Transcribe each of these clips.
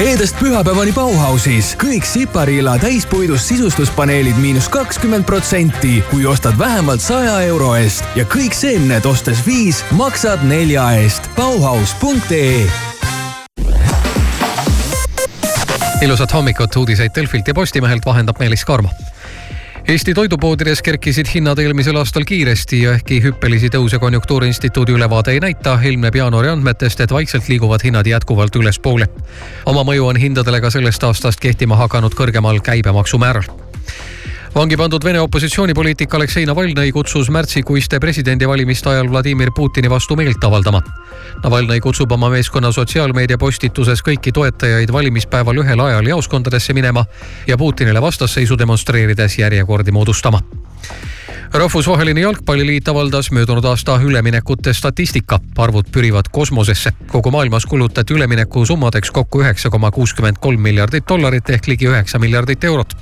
reedest pühapäevani Bauhausis. Kõik Sipariila täispuidust sisustuspaneelid miinus kakskümmend protsenti, kui ostad vähemalt saja euro eest. Ja kõik seemned ostes viis, maksad nelja eest. Bauhaus.ee ilusat hommikut, uudiseid Delfilt ja Postimehelt vahendab Meelis Karmo Eesti toidupoodides kerkisid hinnad eelmisel aastal kiiresti ja ehkki hüppelisi tõuse Konjunktuuriinstituudi ülevaade ei näita, ilmneb jaanuari andmetest, et vaikselt liiguvad hinnad jätkuvalt ülespoole. oma mõju on hindadele ka sellest aastast kehtima hakanud kõrgemal käibemaksumääral vangi pandud Vene opositsioonipoliitik Aleksei Navalnõi kutsus märtsikuiste presidendivalimiste ajal Vladimir Putini vastu meelt avaldama. Navalnõi kutsub oma meeskonna sotsiaalmeedia postituses kõiki toetajaid valimispäeval ühel ajal jaoskondadesse minema ja Putinile vastasseisu demonstreerides järjekordi moodustama rahvusvaheline jalgpalliliit avaldas möödunud aasta üleminekute statistika. arvud pürivad kosmosesse. kogu maailmas kulutati ülemineku summadeks kokku üheksa koma kuuskümmend kolm miljardit dollarit ehk ligi üheksa miljardit eurot.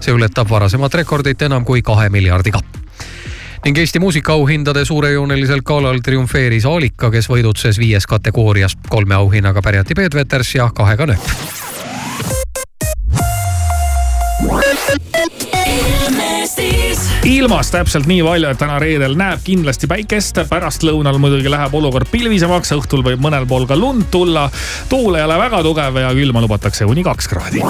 see ületab varasemat rekordit enam kui kahe miljardiga ning Eesti muusikaauhindade suurejoonelisel galal triumfeeris Aalika, kes võidutses viies kategoorias. kolme auhinnaga pärjati Peet Veters ja kahega Nööp ilmast täpselt nii palju, et täna reedel näeb kindlasti päikest, pärastlõunal muidugi läheb olukord pilvisemaks, õhtul võib mõnel pool ka lund tulla. tuul ei ole väga tugev ja külma lubatakse kuni kaks kraadi.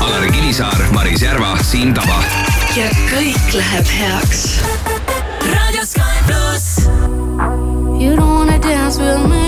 Alari Kivisaar, Maris Järva, Siim Taba. ja kõik läheb heaks. raadio Sky pluss. You don't wanna dance with me,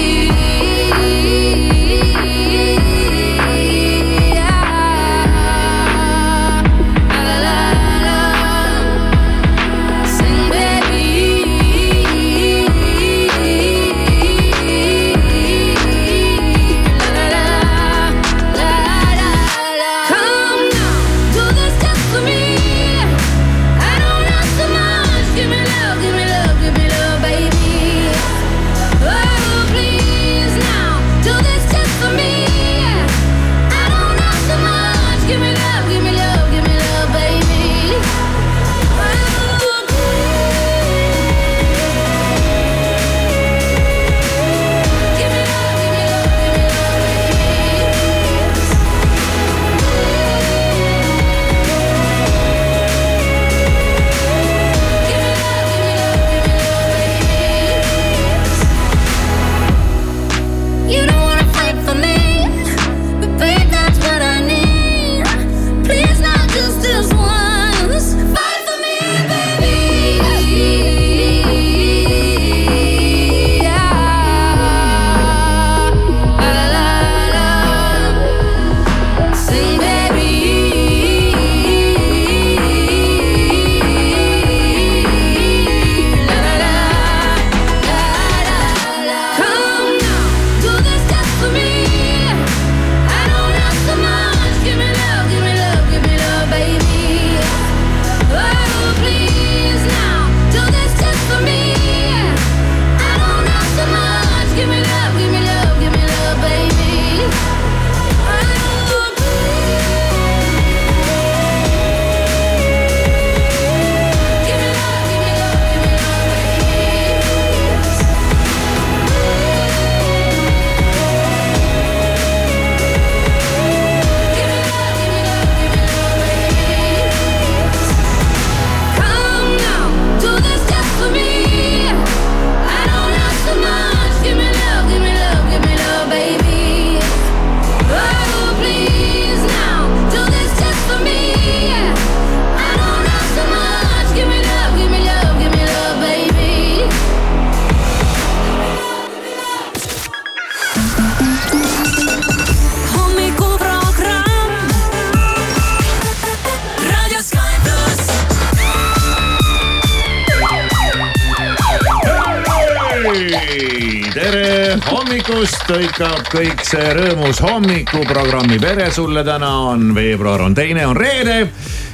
Lõikab kõik see rõõmus hommikuprogrammi pere sulle täna on veebruar on teine, on reede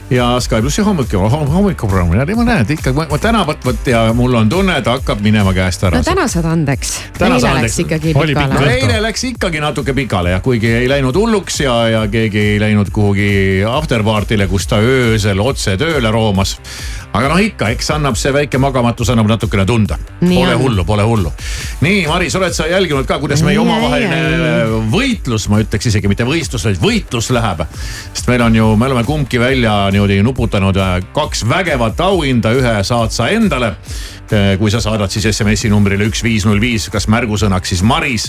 ja Sky plussi hommiku, hommikuprogramm ja ma näen, et ikka ma, ma täna vot, vot ja mul on tunne, et hakkab minema käest ära no. täna saad andeks. Eile läks ikkagi pikale eile läks ikkagi natuke pikale jah, kuigi ei läinud hulluks ja, ja keegi ei läinud kuhugi afterparty'le, kus ta öösel otse tööle roomas. Aga noh, ikka, eks annab see väike magamatus annab natukene tunda. Pole on. hullu, pole hullu. nii, Maris, oled sa jälginud ka, kuidas meie Ei, omavaheline võitlus, ma ütleks isegi mitte võistlus, vaid võitlus läheb. sest meil on ju, me oleme kumbki välja niimoodi nuputanud äh, kaks vägevat auhinda, ühe saad sa endale. kui sa saadad siis SMS-i numbrile üks viis null viis, kas märgusõnaks siis Maris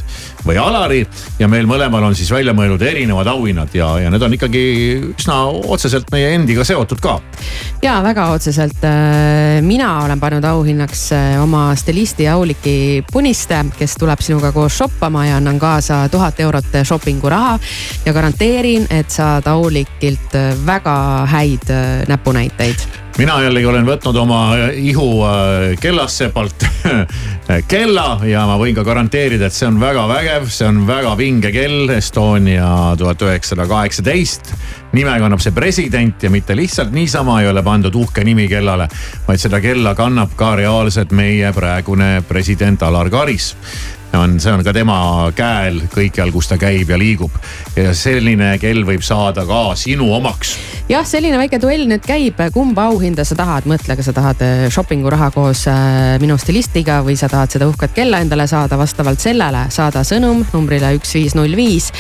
või Alari ja meil mõlemal on siis välja mõeldud erinevad auhinnad ja, ja need on ikkagi üsna otseselt meie endiga seotud ka. ja väga otseselt. Mina olen pannud auhinnaks äh, oma stilisti Auliki Puniste, kes tuleb sinuga koos shoppama ja annan kaasa tuhat eurot shoppingu raha ja garanteerin, et saad Aulikilt äh, väga häid äh, näpunäiteid mina jällegi olen võtnud oma ihu äh, kellassepalt kella ja ma võin ka garanteerida, et see on väga vägev, see on väga vinge kell, Estonia tuhat üheksasada kaheksateist. nime kannab see president ja mitte lihtsalt niisama ei ole pandud uhke nimi kellale, vaid seda kella kannab ka reaalselt meie praegune president Alar Karis on, see on ka tema käel kõikjal, kus ta käib ja liigub. Ja selline kell võib saada ka sinu omaks. Jah, selline väike duell nüüd käib, kumba auhinda sa tahad, mõtle, kas sa tahad äh, shoppingu raha koos äh, minu stilistiga või sa tahad seda uhket kella endale saada, vastavalt sellele saada sõnum numbrile üks viis null viis.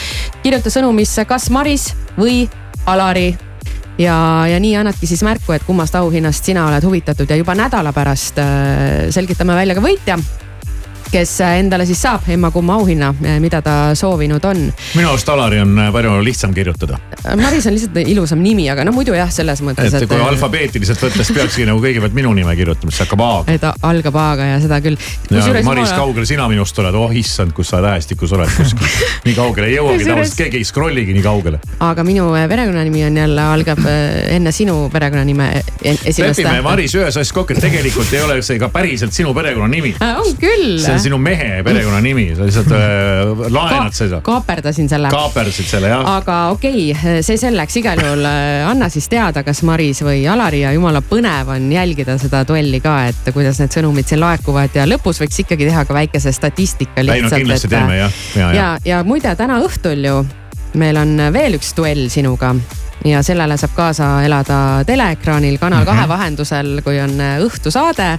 kirjuta sõnumisse kas Maris või Alari. Ja, ja nii annadki siis märku, et kummast auhinnast sina oled huvitatud. Ja juba nädala pärast äh, selgitame välja ka võitja kes äh, endale siis saab emma-kumma auhinna, mida ta soovinud on. minu arust Alari on äh, palju lihtsam kirjutada. Maris on lihtsalt ilusam nimi, aga no muidu jah, selles mõttes, et et. kui alfabeetiliselt võttes peakski nagu kõigepealt minu nime kirjutama, siis hakkab A-ga. et algab A-ga ja seda küll. Maris, kaugel sina minust oled, oh issand, kus sa tähestikus oled kuskil. nii kaugele ei jõuagi, tavaliselt keegi ei scroll'igi nii kaugele. aga minu äh, perekonnanimi on jälle, algab äh, enne sinu perekonnanime e- esimest lepime, Maris, ühes asjas kokku, et tegelikult ei ole see ka päriselt sinu perekonnanimi. Äh, on küll. see on sinu mehe perekonnanimi, sa lihtsalt äh, laenad seda. kaaperdasin selle. kaaperdasid selle jah. aga okei okay,, see selleks, igal juhul äh, anna siis teada, kas Maris või Alari ja jumala põnev on jälgida seda duelli ka, et kuidas need sõnumid siin laekuvad ja lõpus võiks ikkagi teha ka väikese statistika ei no lihtsalt. kindlasti teeme jah, ja, ja ja, ja muide täna õhtul ju meil on veel üks duell sinuga ja sellele saab kaasa elada teleekraanil Kanal kahe mm -hmm. vahendusel, kui on äh, õhtusaade.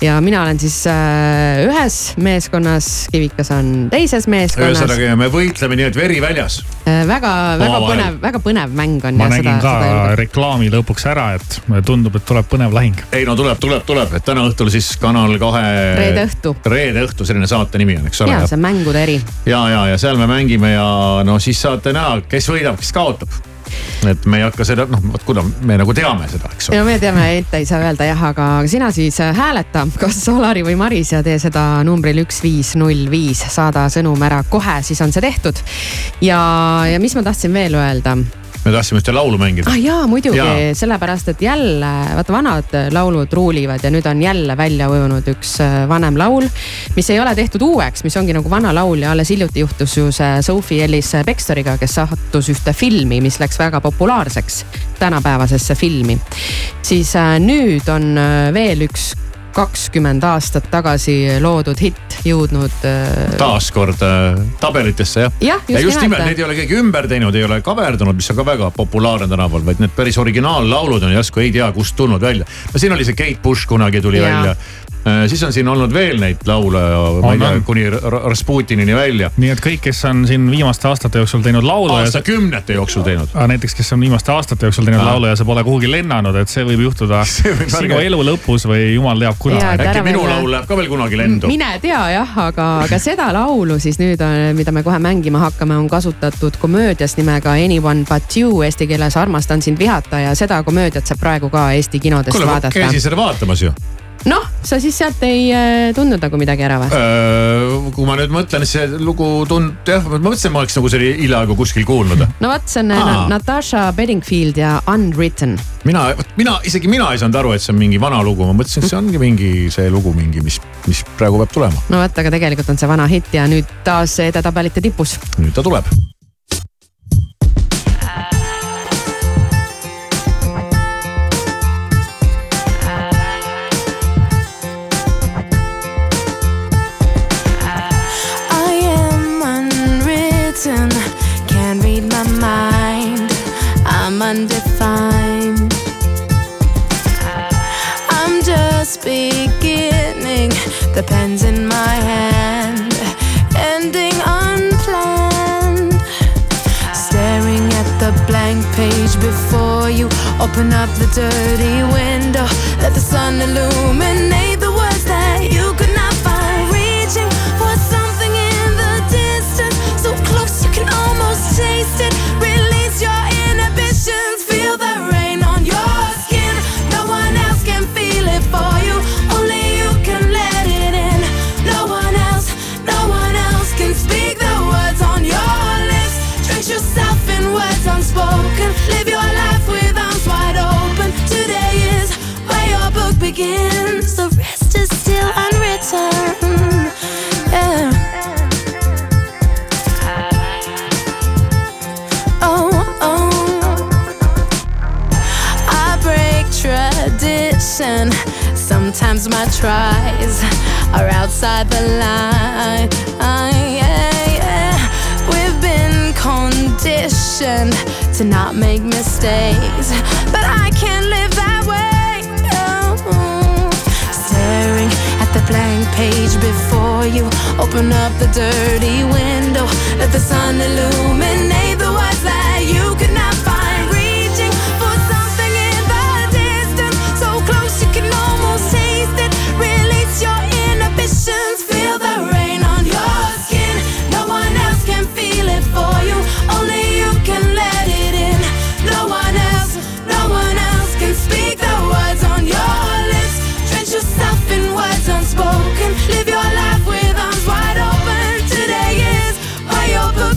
ja mina olen siis äh, ühes meeskonnas, Kivikas on teises meeskonnas. ühesõnaga me võitleme nii, et veri väljas. väga, väga Omavahel. põnev, väga põnev mäng on. ma nägin ka reklaami lõpuks ära, et tundub, et tuleb põnev lahing. ei no tuleb, tuleb, tuleb, et täna õhtul siis Kanal kahe. Reede õhtu. reede õhtu, selline saate nimi on, eks ole. ja see on mängude eri. ja, ja, ja seal me mängime ja no siis saate näha, kes võidab, kes kaotab. Et me ei hakka seda, noh, vot kuna me nagu teame seda, eks ole. no me teame, ette ei saa öelda jah, aga sina siis äh, hääleta, kas Alari või Maris ja tee seda numbril üks viis null viis, saada sõnum ära kohe, siis on see tehtud. ja, ja mis ma tahtsin veel öelda me tahtsime ühte laulu mängida ah,. jaa, muidugi Jaa., sellepärast et jälle, vaata vanad laulud ruulivad ja nüüd on jälle välja ujunud üks äh, vanem laul, mis ei ole tehtud uueks, mis ongi nagu vana laul ja alles hiljuti juhtus ju see Sophie Ellis Bextoriga, kes sattus ühte filmi, mis läks väga populaarseks, tänapäevasesse filmi. siis äh, nüüd on äh, veel üks kakskümmend aastat tagasi loodud hitt jõudnud äh, taaskord äh, tabelitesse jah. Jah, just ja just nimelt neid ei ole keegi ümber teinud, ei ole kaverdunud, mis on ka väga populaarne tänapäeval, vaid need päris originaallaulud on järsku ei tea kust tulnud välja. no siin oli see Kate Bush kunagi tuli Jaa. välja. Siis on siin olnud veel neid laule, ma ei tea kuni Rasputinini välja. nii et kõik, kes on siin viimaste aastate jooksul teinud laulu aastakümnete jooksul teinud. näiteks, kes on viimaste aastate jooksul teinud laulu ja sa pole kuhugi lennanud, et see võib juhtuda võib sinu elu lõpus või jumal teab Jaa, kuna et äkki minu veel- laul läheb ka veel kunagi lendu. mine tea jah, aga, aga seda laulu siis nüüd, mida me kohe mängima hakkame, on kasutatud komöödias nimega Anyone but you, eesti keeles Armastan sind vihata ja seda komöödiat saab praegu ka Eesti kinodest kuule, ma vaadata käisin. seda vaatamas ju. noh, sa siis sealt ei äh, tundnud nagu midagi ära või? kui ma nüüd mõtlen, see lugu tund-, jah, ma mõtlesin, ma oleks nagu selle hiljaaegu kuskil kuulnud. no vot, see on Aa. Aa. Natasha Bedingfield ja Unwritten. mina, mina, isegi mina ei saanud aru, et see on mingi vana lugu, ma mõtlesin, et see ongi mingi see lugu mingi, mis, mis praegu peab tulema. no vot, aga tegelikult on see vana hitt ja nüüd taas edetabelite tipus. nüüd ta tuleb. The pen's in my hand, ending unplanned. Staring at the blank page before you, open up the dirty window, let the sun illuminate the words that you could not find. Reaching for something in the distance, so close you can almost taste it. Begins. The rest is still unwritten. Oh, oh. I break tradition. Sometimes my tries are outside the line. Ah, yeah, yeah. We've been conditioned to not make mistakes, but I can't live that page before you, open up the dirty window, let the sun illuminate the words that you could not find. Reaching for something in the distance, so close you can almost taste it. Release your inhibitions, feel the rain on your skin. No one else can feel it for you, only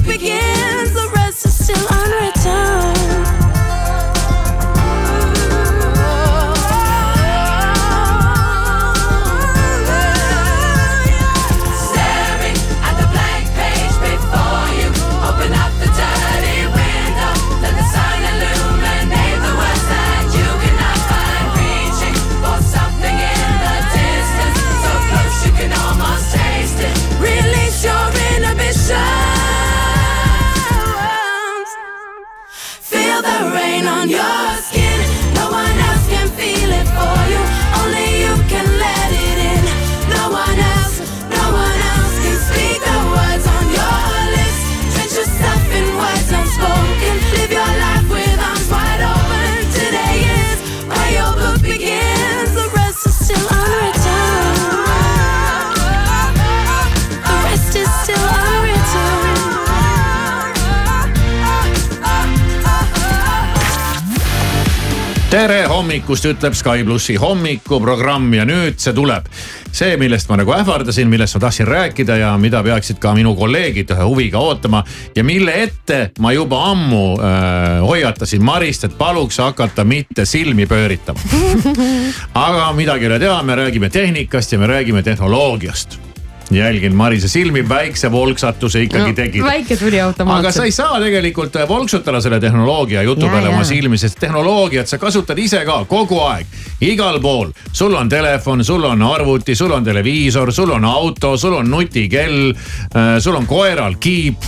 begins. Tere hommikust, ütleb Sky plussi hommikuprogramm ja nüüd see tuleb. see, millest ma nagu ähvardasin, millest ma tahtsin rääkida ja mida peaksid ka minu kolleegid ühe huviga ootama. ja mille ette ma juba ammu äh, hoiatasin Marist, et paluks hakata mitte silmi pööritama. aga midagi ei ole teha, me räägime tehnikast ja me räägime tehnoloogiast jälgin Marise silmi, väikse volksatuse ikkagi no, tegid. väike tuli automaatselt. aga sa ei saa tegelikult äh, volksutada selle tehnoloogia jutu Ja, peale ja. oma silmi, sest tehnoloogiat sa kasutad ise ka kogu aeg, igal pool. sul on telefon, sul on arvuti, sul on televiisor, sul on auto, sul on nutikell, sul on koeral kiip,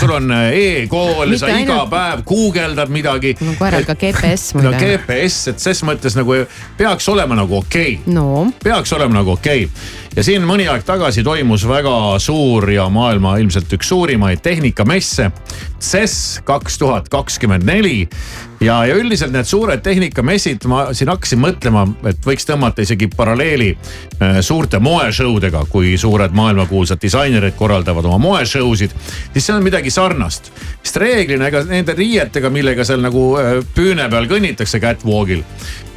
sul on äh, e-kool, sa iga ainult- päev guugeldad midagi. mul koeral ka GPS no muide. GPS, et ses mõttes nagu peaks olema nagu okei okay no peaks olema nagu okei okay. Ja siin mõni aeg tagasi toimus väga suur ja maailma ilmselt üks suurimaid tehnikamesse. CES kaks tuhat kakskümmend neli ja, ja üldiselt need suured tehnikamessid, ma siin hakkasin mõtlema, et võiks tõmmata isegi paralleeli äh, suurte moeshow dega, kui suured maailmakuulsad disainerid korraldavad oma moeshow sid. siis see on midagi sarnast, sest reeglina ega nende riietega, millega seal nagu äh, püüne peal kõnnitakse catwalk'il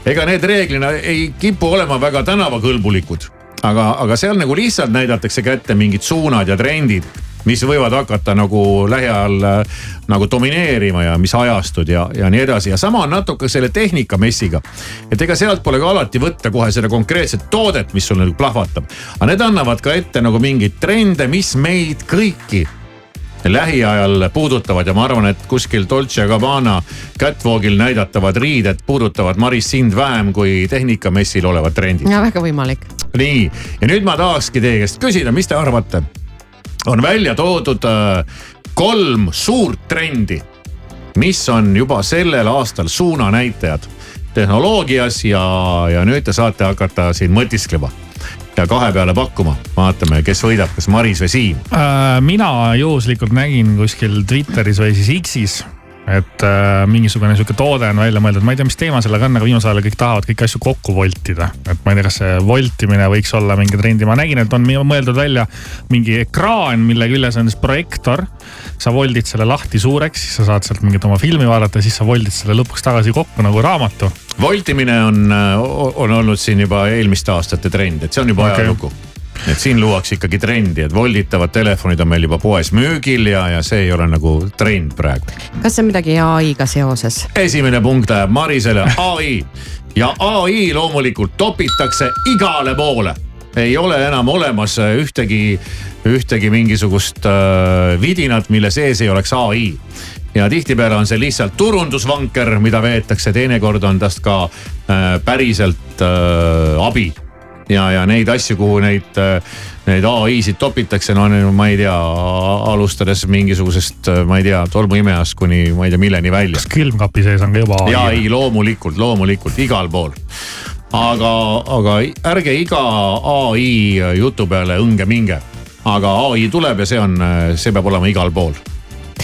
ega need reeglina ei kipu olema väga tänavakõlbulikud aga, aga seal nagu lihtsalt näidatakse kätte mingid suunad ja trendid, mis võivad hakata nagu lähiajal äh, nagu domineerima ja mis ajastud ja, ja nii edasi ja sama on natuke selle tehnikamessiga. et ega sealt pole ka alati võtta kohe seda konkreetset toodet, mis sul nagu plahvatab, aga need annavad ka ette nagu mingeid trende, mis meid kõiki lähiajal puudutavad ja ma arvan, et kuskil Dolce Gabbana catwalk'il näidatavad riided puudutavad Maris sind vähem kui tehnikamessil olevad trendid ja väga võimalik. nii, ja nüüd ma tahakski teie käest küsida, mis te arvate? on välja toodud äh, kolm suurt trendi, mis on juba sellel aastal suunanäitajad tehnoloogias ja, ja nüüd te saate hakata siin mõtisklema. Ja kahe peale pakkuma. vaatame, kes võidab, kas Maris või Siim. Äh, mina juhuslikult nägin kuskil Twitteris või siis X-is et äh, mingisugune sihuke toode on välja mõeldud, ma ei tea, mis teema sellega on, aga viimasel ajal kõik tahavad kõiki asju kokku voltida. et ma ei tea, kas see voltimine võiks olla mingi trendi, ma nägin, et on mõeldud välja mingi ekraan, mille küljes on siis projektor. sa voldid selle lahti suureks, siis sa saad sealt mingit oma filmi vaadata, siis sa voldid selle lõpuks tagasi kokku nagu raamatu. voltimine on, on olnud siin juba eelmiste aastate trend, et see on juba okay. ajalugu et siin luuakse ikkagi trendi, et volditavad telefonid on meil juba poes müügil ja, ja see ei ole nagu trend praegu. kas see on midagi ai-ga seoses? esimene punkt läheb Marisele, ai ja ai loomulikult topitakse igale poole. ei ole enam olemas ühtegi, ühtegi mingisugust äh, vidinat, mille sees ei oleks ai ja tihtipeale on see lihtsalt turundusvanker, mida veetakse, teinekord on tast ka äh, päriselt äh, abi ja, ja neid asju, kuhu neid, neid ai-sid topitakse, no ma ei tea, alustades mingisugusest, ma ei tea, tolmuimejast kuni ma ei tea milleni välja. kas külmkapi sees on ka juba ai? ja ei, loomulikult, loomulikult igal pool aga, aga ärge iga ai jutu peale õnge minge. aga ai tuleb ja see on, see peab olema igal pool.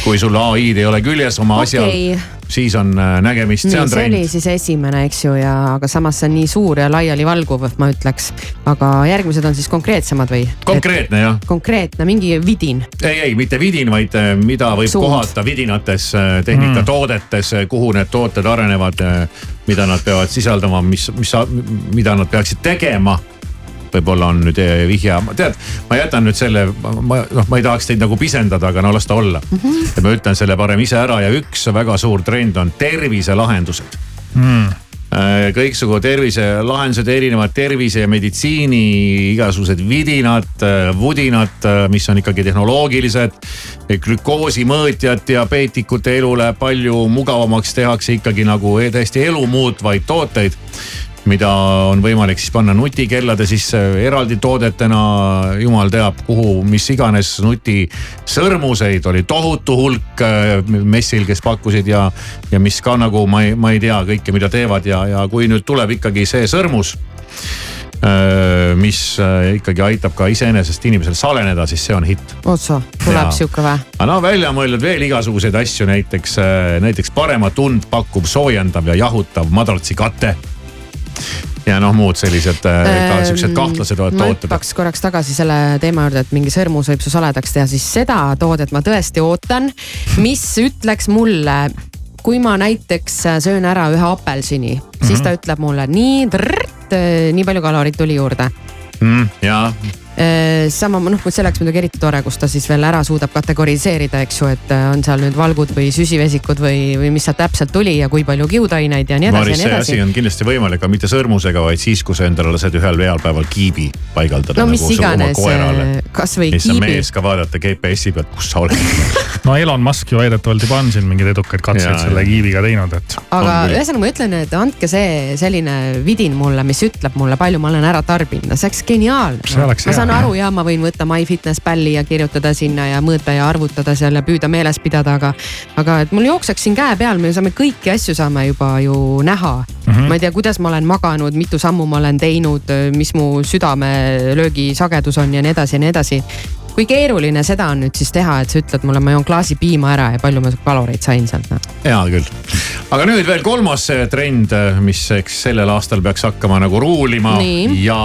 kui sul ai-d ei ole küljes oma okay. asjal siis on äh, nägemist, see on trend. see oli siis esimene, eks ju, ja aga samas see on nii suur ja laialivalguv, ma ütleks. aga järgmised on siis konkreetsemad või? konkreetne jah. konkreetne, mingi vidin. ei, ei mitte vidin, vaid äh, mida võib Suund. kohata vidinates, äh, tehnikatoodetes mm., kuhu need tooted arenevad, mida nad peavad sisaldama, mis, mis, mida nad peaksid tegema võib-olla on nüüd eh, vihje, tead, ma jätan nüüd selle, ma noh, ma ei tahaks teid nagu pisendada, aga no las ta olla mm. -hmm. et ma ütlen selle parem ise ära ja üks väga suur trend on terviselahendused mm kõiksugu terviselahendused, erinevad tervise ja meditsiini igasugused vidinad, vudinad, mis on ikkagi tehnoloogilised. glükoosimõõtjad, diabeetikute elu läheb palju mugavamaks, tehakse ikkagi nagu täiesti elu muutvaid tooteid mida on võimalik siis panna nutikellade sisse eraldi toodetena. jumal teab, kuhu, mis iganes nutisõrmuseid oli tohutu hulk äh, messil, kes pakkusid ja, ja mis ka nagu ma ei, ma ei tea kõike, mida teevad ja, ja kui nüüd tuleb ikkagi see sõrmus äh, mis äh, ikkagi aitab ka iseenesest inimesel saleneda, siis see on hitt. otsa, tuleb sihuke aga no välja mõeldud veel igasuguseid asju, näiteks, näiteks paremat und pakkuv, soojendav ja jahutav madratsikate ja noh, muud sellised äh, ka ehm, siuksed kahtlased tooted. ma hüppaks korraks tagasi selle teema juurde, et mingi sõrmus võib su saledaks teha, siis seda toodet ma tõesti ootan, mis ütleks mulle kui ma näiteks söön ära ühe apelsini mm, -hmm. siis ta mhm. ütleb mulle nii, nii palju kaloreid tuli juurde mm,. jaa sama noh, see oleks muidugi eriti tore, kus ta siis veel ära suudab kategoriseerida, eks ju, et äh, on seal nüüd valgud või süsivesikud või, või mis sealt täpselt tuli ja kui palju kiudaineid ja nii edasi Maris, ja nii edasi. see asi on kindlasti võimalik, aga mitte sõrmusega, vaid siis, kui sa endale lased ühel vealpäeval kiibi paigaldada. no mis nagu iganes, äh, kasvõi kiibi. siis on mees ka vaadata GPS-i pealt, kus sa oled no Elon Musk ju väidetavalt juba on siin mingeid edukaid katseid selle kiibiga teinud, et. aga ühesõnaga ma ütlen, et andke see selline vidin mulle, mis ütleb mulle, palju ma olen ära tarbinud, no see oleks geniaalne. see oleks hea saan aru ja ma võin võtta MyFitnessPalli ja kirjutada sinna ja mõõta ja arvutada seal ja püüda meeles pidada, aga. aga et mul jookseks siin käe peal, me saame kõiki asju saame juba ju näha mm. -hmm. ma ei tea, kuidas ma olen maganud, mitu sammu ma olen teinud, mis mu südamelöögi sagedus on ja nii edasi ja nii edasi kui keeruline seda on nüüd siis teha, et sa ütled mulle, ma joon klaasi piima ära ja palju ma kaloreid sain sealt no?? hea küll, aga nüüd veel kolmas trend, mis eks sellel aastal peaks hakkama nagu ruulima nii. ja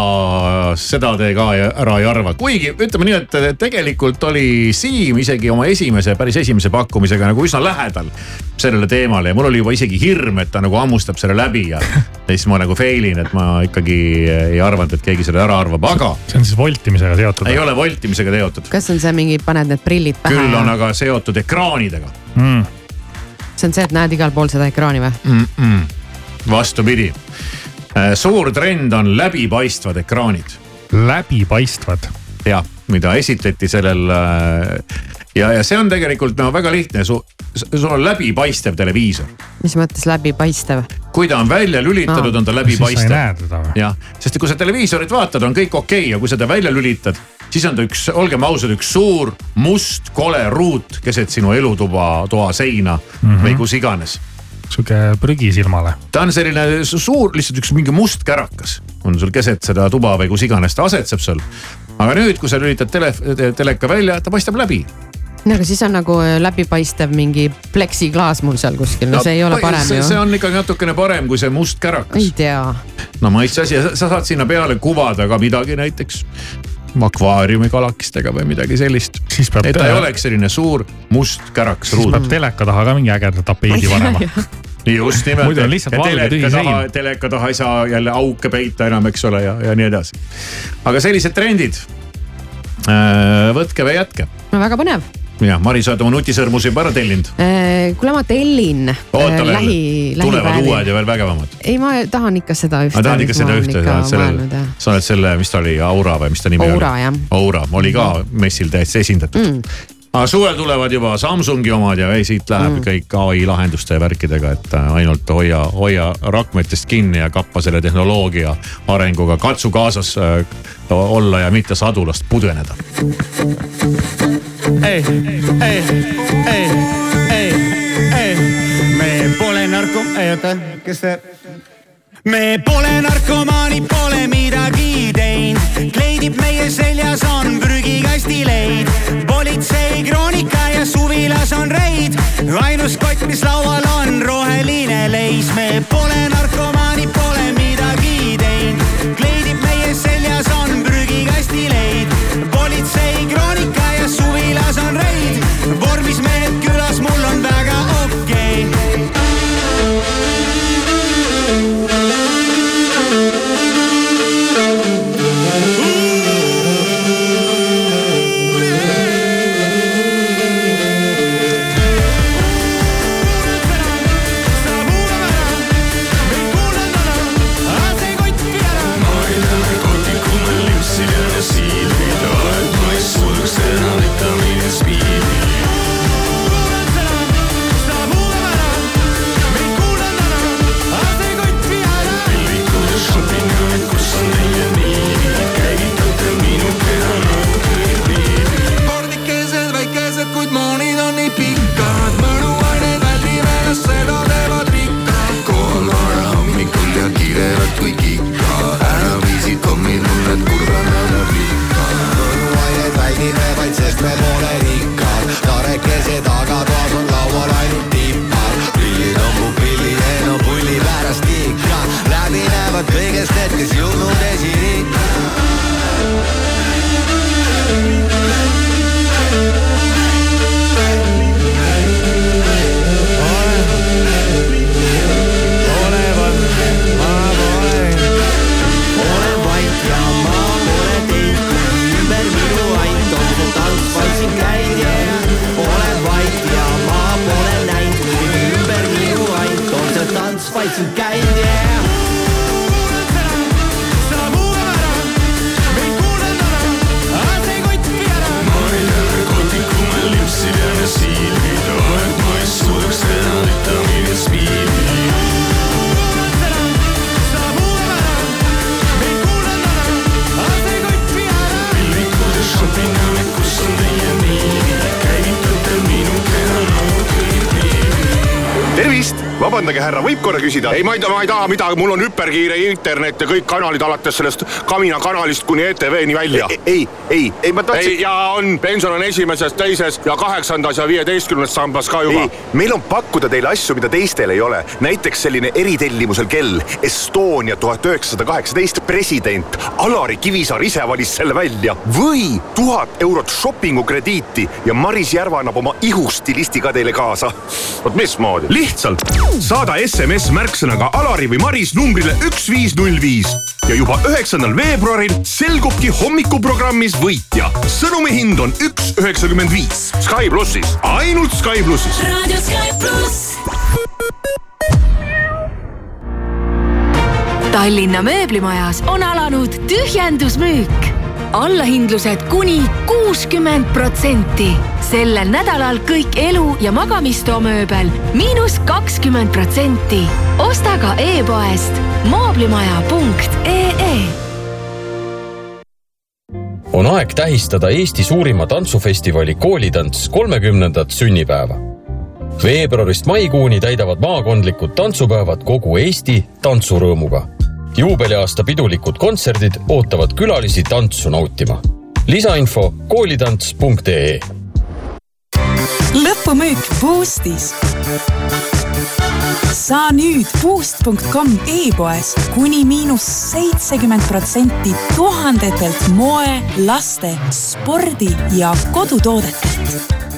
seda te ka ära ei arva, kuigi ütleme nii, et tegelikult oli Siim isegi oma esimese, päris esimese pakkumisega nagu üsna lähedal sellele teemale ja mul oli juba isegi hirm, et ta nagu hammustab selle läbi ja, ja siis ma nagu fail in, et ma ikkagi ei arvanud, et keegi selle ära arvab, aga. see on siis voltimisega seotud? ei ole voltimisega seotud seotud. kas on see mingi, paned need prillid pähe? küll on aga seotud ekraanidega mm.. see on see, et näed igal pool seda ekraani või mm? -mm. vastupidi, äh, suur trend on läbipaistvad ekraanid. läbipaistvad? jah, mida esitleti sellel äh, ja, ja see on tegelikult no väga lihtne, su, sul on läbipaistev televiisor. mis mõttes läbipaistev? kui ta on välja lülitatud no., on ta läbipaistev. jah, sest kui sa televiisorit vaatad, on kõik okei okay, ja kui sa ta välja lülitad, siis on ta üks, olgem ausad, üks suur must kole ruut keset sinu elutuba, toa seina mm -hmm. või kus iganes sihuke prügi silmale. ta on selline su- suur, lihtsalt üks mingi must kärakas on sul keset seda tuba või kus iganes ta asetseb seal. aga nüüd, kui sa lülitad tele, teleka välja, ta paistab läbi. No aga siis on nagu äh, läbipaistev mingi pleksiklaas mul seal kuskil, no see ei ole parem see, see ju. on ikkagi natukene parem kui see must kärakas ei. tea, no maitse asi ja sa, sa saad sinna peale kuvada ka midagi näiteks akvaariumi kalakistega või midagi sellist. siis peab et ta ei oleks selline suur must kärakas siis ruud peab. teleka taha ka mingi ägeda tapeedi panema. just nimelt. Muidu on lihtsalt valge tühi sein., teleka taha ei saa jälle auke peita enam, eks ole, ja, ja nii edasi. aga sellised trendid. võtke või jätke. no väga põnev. Ja Mari, sa oled oma nutisõrmusi juba ära tellinud. kuule, ma tellin äh, oota veel lähi,, tulevad uued ja veel vägevamad. ei, ma tahan ikka seda ühte. ma tahan ikka seda ühte, sa oled sellel, sa oled selle, mis ta oli, Aura või mis ta nimi Aura, oli? jah. Aura, oli ka messil täiesti esindatud mm.. aga suvel tulevad juba Samsungi omad ja ei, siit läheb mm. kõik ai lahenduste ja värkidega, et äh, ainult hoia, hoia rakmetest kinni ja kappa selle tehnoloogia arenguga, katsu kaasas äh, olla ja mitte sadulast pudeneda. ei, ei, ei, ei, ei, me pole narko, oota, kes see? me pole narkomaanid, pole midagi teinud, kleidib meie seljas on prügikasti leid, politsei kroonika ja suvilas on reid, ainus kott, mis laual on roheline leis, me pole narkomaanid, pole midagi teinud, kleidib meie seljas on prügikasti leid, politsei kroonika ja suvilas on reid, vormis mehed korra küsida? ei, ma ei taha, ma ei taha midagi, mul on hüperkiire internet ja kõik kanalid alates sellest Kamina kanalist kuni ETV-ni välja. ei, ei, ei ma tahtsin. ja on, pension on esimeses, teises ja kaheksandas ja viieteistkümnes sambas ka juba. meil on pakkuda teile asju, mida teistel ei ole. näiteks selline eritellimusel kell Estonia tuhat üheksasada kaheksateist president Alari Kivisaar ise valis selle välja või tuhat eurot shopping'u krediiti ja Maris Järva annab oma ihustilisti ka teile kaasa. vot mismoodi? lihtsalt saada SMS märksõnaga Alari või Maris numbrile üks viis null viis ja juba üheksandal veebruaril selgubki hommikuprogrammis võitja. sõnumi hind on üks üheksakümmend viis. Sky plussis, ainult Sky plussis. raadio Sky pluss. Tallinna mööblimajas on alanud tühjendusmüük. Allahindlused kuni kuuskümmend protsenti. sellel nädalal kõik elu- ja magamistoa mööbel miinus kakskümmend protsenti. osta ka e-poest mooblimaja.ee on aeg tähistada Eesti suurima tantsufestivali Koolitants kolmekümnendat sünnipäeva. veebruarist maikuuni täidavad maakondlikud tantsupäevad kogu Eesti tantsurõõmuga. Juubeliaasta pidulikud kontserdid ootavad külalisi tantsu nautima. lisainfo koolitants.ee. lõpumüük Boostis saa nüüd Boost.com e-poes kuni miinus seitsekümmend protsenti tuhandetelt moe, laste, spordi ja kodutoodetelt.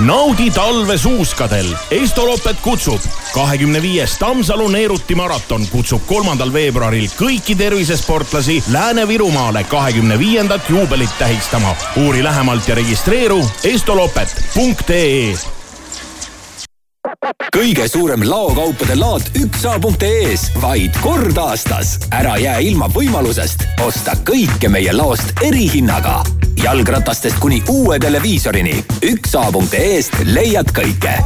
naudi talve suuskadel, Estoloppet kutsub. kahekümne viies Tammsalu Neeruti maraton kutsub kolmandal veebruaril kõiki tervisesportlasi Lääne-Virumaale kahekümne viiendat juubelit tähistama. uuri lähemalt ja registreeru estoloppet.ee kõige suurem laokaupade laat üksa.ee-s vaid kord aastas. ära jää ilma võimalusest osta kõike meie laost erihinnaga. jalgratastest kuni uue televiisorini. üksa.ee-st leiad kõike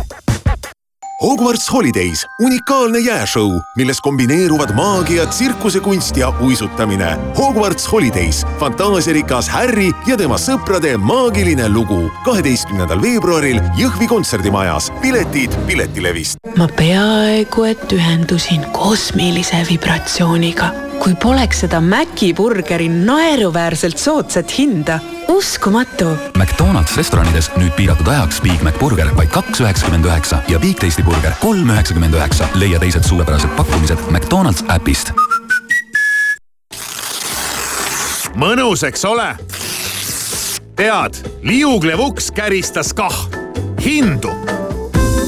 Hogwarts Holidays, unikaalne jääšõu, milles kombineeruvad maagia, tsirkusekunst ja uisutamine. Hogwarts Holidays, fantaasiarikas Harry ja tema sõprade maagiline lugu. kaheteistkümnendal veebruaril Jõhvi kontserdimajas. piletid Piletilevist. ma peaaegu et ühendusin kosmilise vibratsiooniga kui poleks seda Maci burgeri naeruväärselt soodsat hinda. Uskumatu. McDonalds restoranides nüüd piiratud ajaks Big Mac burger vaid kaks üheksakümmend üheksa ja Big Tasty burger kolm üheksakümmend üheksa. leia teised suurepärased pakkumised McDonalds äpist. mõnus, eks ole? tead, liuglev uks käristas kah hindu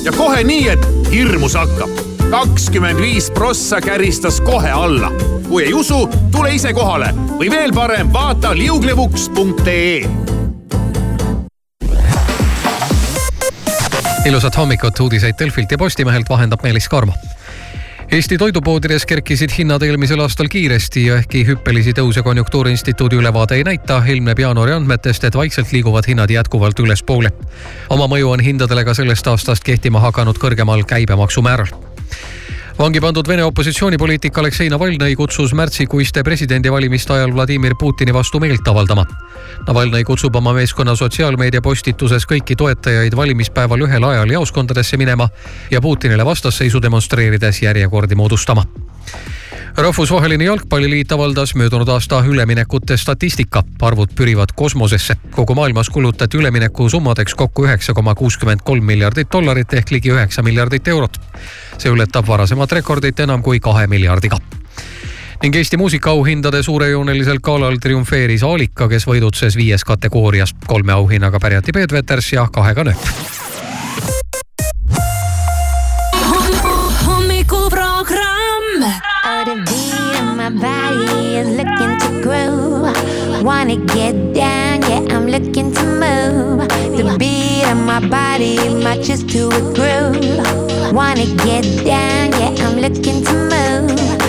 ja kohe nii, et hirmus hakkab. kakskümmend viis prossa käristas kohe alla kui ei usu, tule ise kohale või veel parem, vaata liuglevuks.ee ilusat hommikut, uudiseid Delfilt ja Postimehelt vahendab Meelis Karmo. Eesti toidupoodides kerkisid hinnad eelmisel aastal kiiresti ja ehkki hüppelisi tõuse Konjunktuuriinstituudi ülevaade ei näita, ilmneb jaanuari andmetest, et vaikselt liiguvad hinnad jätkuvalt ülespoole. oma mõju on hindadele ka sellest aastast kehtima hakanud kõrgemal käibemaksumääral vangi pandud Vene opositsioonipoliitik Aleksei Navalnõi kutsus märtsikuiste presidendivalimiste ajal Vladimir Putini vastu meelt avaldama. Navalnõi kutsub oma meeskonna sotsiaalmeedia postituses kõiki toetajaid valimispäeval ühel ajal jaoskondadesse minema ja Putinile vastasseisu demonstreerides järjekordi moodustama rahvusvaheline jalgpalliliit avaldas möödunud aasta üleminekute statistika. arvud pürivad kosmosesse. kogu maailmas kulutati ülemineku summadeks kokku üheksa koma kuuskümmend kolm miljardit dollarit ehk ligi üheksa miljardit eurot. see ületab varasemat rekordit enam kui kahe miljardiga ning Eesti muusikaauhindade suurejoonelisel galal triumfeeris Aalika, kes võidutses viies kategoorias. kolme auhinnaga pärjati Peet Veters ja kahega Nööp. My body is looking to groove. Wanna get down, yeah, I'm looking to move. The beat of my body matches to a groove. Wanna get down, yeah, I'm looking to move.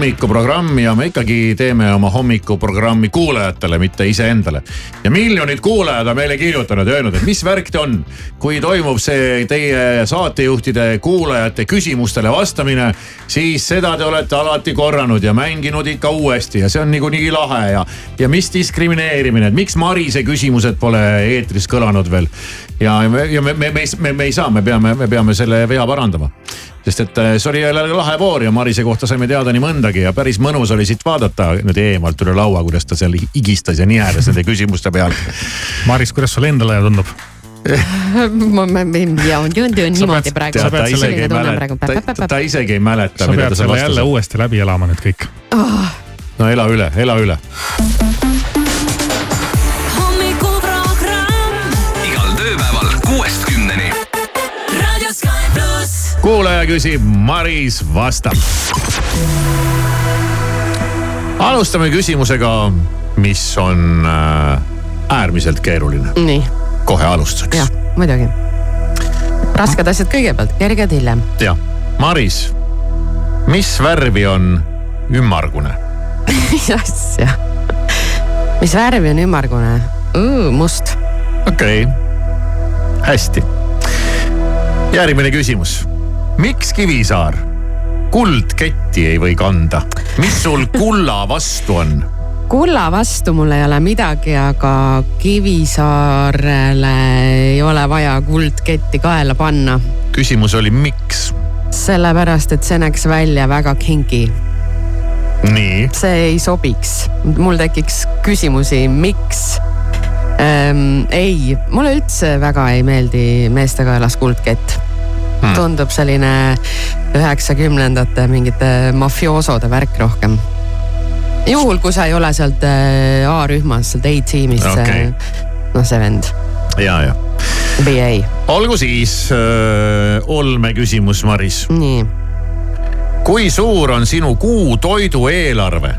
Hommikuprogrammi ja me ikkagi teeme oma hommikuprogrammi kuulajatele, mitte iseendale. ja miljonid kuulajad on meile kirjutanud ja öelnud, et mis värk ta on. kui toimub see teie saatejuhtide kuulajate küsimustele vastamine, siis seda te olete alati korranud ja mänginud ikka uuesti ja see on niikuinii lahe ja, ja mis diskrimineerimine, et miks Marise küsimused pole eetris kõlanud veel. ja, ja me, me, me, me, me, me ei saa, me peame, me peame selle vea parandama sest et äh, see oli jälle lahe voor ja Marise kohta saime teada nii mõndagi ja päris mõnus oli siit vaadata niimoodi eemalt üle laua, kuidas ta seal higistas ja nihedas nende küsimuste peal. Maris, kuidas sulle endale tundub? ma, ma, ja on niimoodi praegu. ta isegi ei mäleta, ta, ta isegi ei mäleta. sa pead selle jälle uuesti läbi elama nüüd kõik oh.. no ela üle, ela üle. Kuulaja küsib, Maris vastab. alustame küsimusega, mis on äh, äärmiselt keeruline. nii, kohe alustuseks. jah, muidugi. rasked asjad kõigepealt, kerged hiljem. jah, Maris, mis värvi on ümmargune? mis asja? mis värvi on ümmargune? must. okei okay., hästi. järgmine küsimus. Miks Kivisaar kuldketti ei või kanda? mis sul kulla vastu on? kulla vastu mul ei ole midagi, aga Kivisaarele ei ole vaja kuldketti kaela panna. küsimus oli, miks? sellepärast, et see näeks välja väga kingi. nii, see ei sobiks, mul tekiks küsimusi, miks ähm,. ei, mulle üldse väga ei meeldi meeste kaelas kuldkett hmm.. tundub selline üheksakümnendate mingite mafioosode värk rohkem. juhul, kui sa ei ole sealt äh, A-rühmas, sealt A-tiimist okay., noh see vend, ja, ja. BA, olgu siis äh, olmeküsimus, Maris. nii. kui suur on sinu kuu toidueelarve?